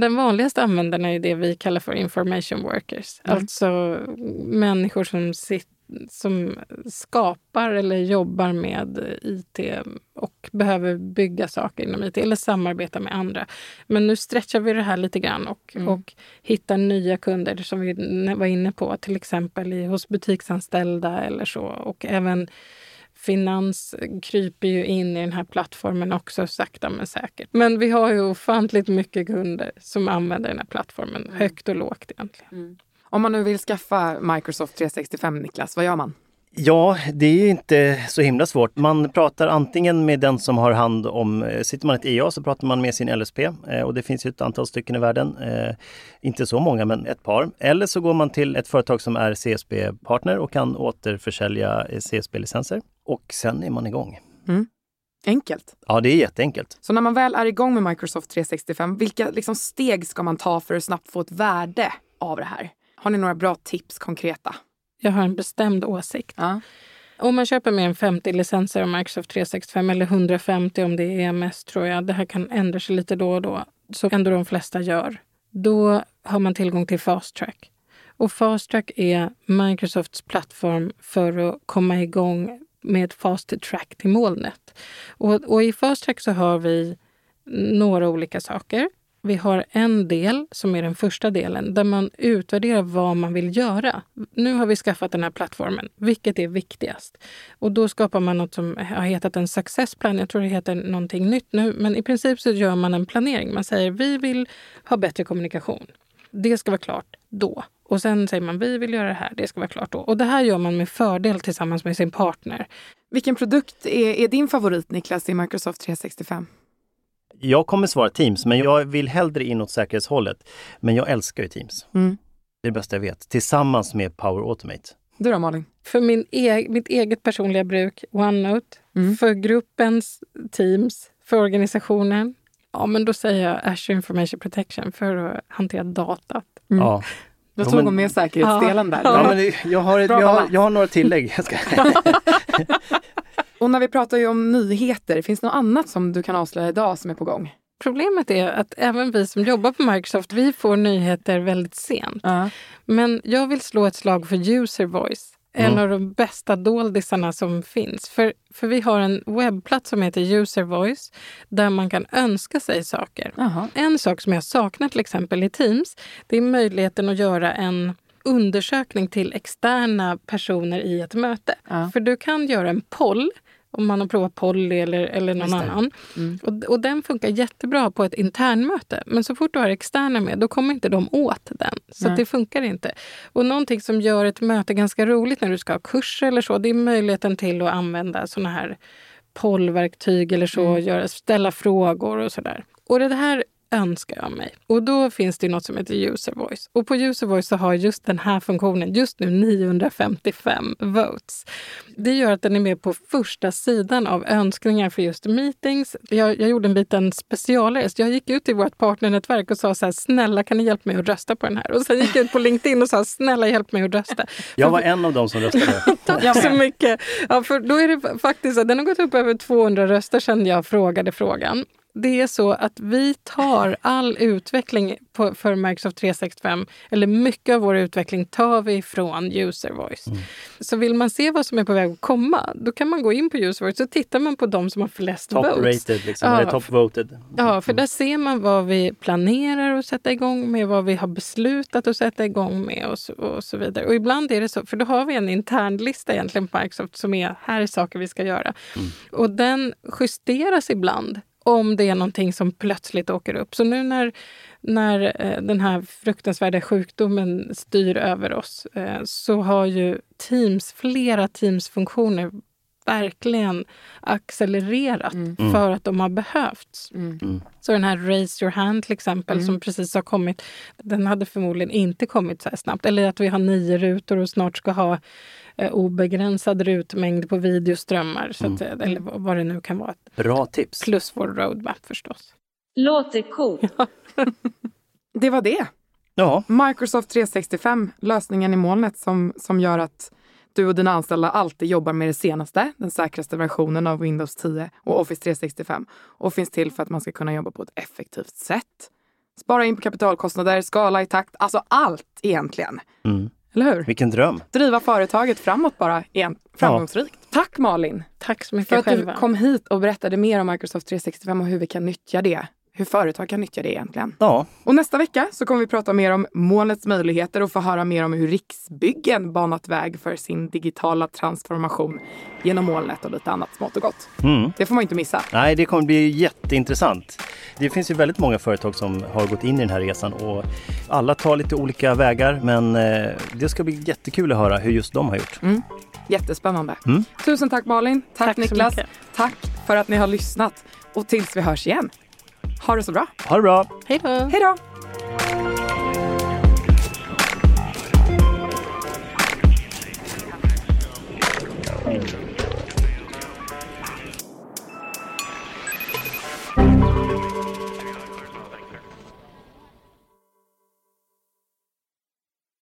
Den vanligaste användaren är det vi kallar för information workers. Mm. Alltså människor som sitter som skapar eller jobbar med IT och behöver bygga saker inom IT eller samarbeta med andra. Men nu stretchar vi det här lite grann och, mm. och hittar nya kunder som vi var inne på, till exempel i, hos butiksanställda eller så. Och även finans kryper ju in i den här plattformen också sakta men säkert. Men vi har ju ofantligt mycket kunder som använder den här plattformen, mm. högt och lågt egentligen. Mm. Om man nu vill skaffa Microsoft 365, Niklas, vad gör man? Ja, det är inte så himla svårt. Man pratar antingen med den som har hand om, eh, sitter man i ett EA så pratar man med sin LSP eh, och det finns ju ett antal stycken i världen. Eh, inte så många men ett par. Eller så går man till ett företag som är CSB-partner och kan återförsälja CSB-licenser. Och sen är man igång. Mm. Enkelt. Ja, det är jätteenkelt. Så när man väl är igång med Microsoft 365, vilka liksom steg ska man ta för att snabbt få ett värde av det här? Har ni några bra tips konkreta? Jag har en bestämd åsikt. Ja. Om man köper mer än 50 licenser av Microsoft 365 eller 150 om det är EMS tror jag, det här kan ändra sig lite då och då, så ändå de flesta gör. Då har man tillgång till Fast Track. Och Fast Track är Microsofts plattform för att komma igång med Fast Track till molnet. Och, och i Fast Track så har vi några olika saker. Vi har en del, som är den första delen, där man utvärderar vad man vill göra. Nu har vi skaffat den här plattformen. Vilket är viktigast? Och då skapar man något som har hetat en success plan. Jag tror det heter någonting nytt nu. Men i princip så gör man en planering. Man säger vi vill ha bättre kommunikation. Det ska vara klart då. Och sen säger man vi vill göra det här, det ska vara klart då. Och det här gör man med fördel tillsammans med sin partner. Vilken produkt är, är din favorit Niklas i Microsoft 365? Jag kommer svara Teams, men jag vill hellre in åt säkerhetshållet. Men jag älskar ju Teams. Mm. Det är det bästa jag vet. Tillsammans med Power Automate. Du då Malin? För min e mitt eget personliga bruk, OneNote. Mm. För gruppens Teams. För organisationen. Ja, men då säger jag Azure Information Protection för att hantera datat. Mm. Ja. Jag tog hon med säkerhetsdelen där. Ja, men jag, har, jag, har, jag har några tillägg. Och när vi pratar ju om nyheter, finns det något annat som du kan avslöja idag som är på gång? Problemet är att även vi som jobbar på Microsoft, vi får nyheter väldigt sent. Uh. Men jag vill slå ett slag för user voice. En mm. av de bästa doldisarna som finns. För, för vi har en webbplats som heter User Voice där man kan önska sig saker. Uh En sak som jag saknar till exempel i Teams, det är möjligheten att göra en undersökning till externa personer i ett möte. Uh. För du kan göra en poll om man har provat Polly eller, eller någon annan. Mm. Och, och den funkar jättebra på ett internmöte. Men så fort du har externa med, då kommer inte de åt den. Så det funkar inte. Och någonting som gör ett möte ganska roligt när du ska ha kurser eller så, det är möjligheten till att använda såna här pollverktyg eller så, mm. göra, ställa frågor och sådär. Och det här önskar jag mig. Och då finns det något som heter user voice. Och på user voice så har just den här funktionen just nu 955 votes. Det gör att den är med på första sidan av önskningar för just meetings. Jag, jag gjorde en liten specialrest. Jag gick ut i vårt partnernätverk och sa så här, snälla kan ni hjälpa mig att rösta på den här? Och sen gick jag ut på LinkedIn och sa, snälla hjälp mig att rösta. Jag var en av dem som röstade. Tack så mycket. Ja, för då är det faktiskt, den har gått upp över 200 röster sedan jag frågade frågan. Det är så att vi tar all utveckling på, för Microsoft 365, eller mycket av vår utveckling tar vi från User Voice. Mm. Så vill man se vad som är på väg att komma, då kan man gå in på User Voice och tittar man på de som har flest Top votes. rated, liksom. Ja, eller top voted. Ja, för där ser man vad vi planerar att sätta igång med, vad vi har beslutat att sätta igång med och så, och så vidare. Och ibland är det så, för då har vi en internlista egentligen på Microsoft som är här är saker vi ska göra. Och den justeras ibland om det är någonting som plötsligt åker upp. Så nu när, när eh, den här fruktansvärda sjukdomen styr över oss eh, så har ju Teams, flera Teams-funktioner verkligen accelererat för att de har behövts. Så den här Raise your hand till exempel som precis har kommit, den hade förmodligen inte kommit så här snabbt. Eller att vi har nio rutor och snart ska ha eh, obegränsad rutmängd på videoströmmar. Så att, eh, Eller vad det nu kan vara. Bra tips. Plus vår roadmap förstås. Låter coolt. Det var det. Ja, Microsoft 365, lösningen i molnet som, som gör att du och dina anställda alltid jobbar med det senaste, den säkraste versionen av Windows 10 och Office 365 och finns till för att man ska kunna jobba på ett effektivt sätt. Spara in på kapitalkostnader, skala i takt, alltså allt egentligen. Mm. Eller hur? vilken dröm. Driva företaget framåt bara igen, framgångsrikt. Tack Malin Tack så för mycket att du själva. kom hit och berättade mer om Microsoft 365 och hur vi kan nyttja det. Hur företag kan nyttja det egentligen. Ja, Och nästa vecka så kommer vi prata mer om molnets möjligheter och få höra mer om hur Riksbyggen banat väg för sin digitala transformation genom molnet och lite annat smått och gott. mm. Det får man inte missa. Nej, det kommer bli jätteintressant. Det finns ju väldigt många företag som har gått in i den här resan och alla tar lite olika vägar men eh, det ska bli jättekul att höra hur just de har gjort. Jättespännande. Mm. Tusen tack Malin. Tack, Tack Niklas. Tack för att ni har lyssnat. Och tills vi hörs igen. Ha det så bra. Ha det bra. Hej då. Hej då.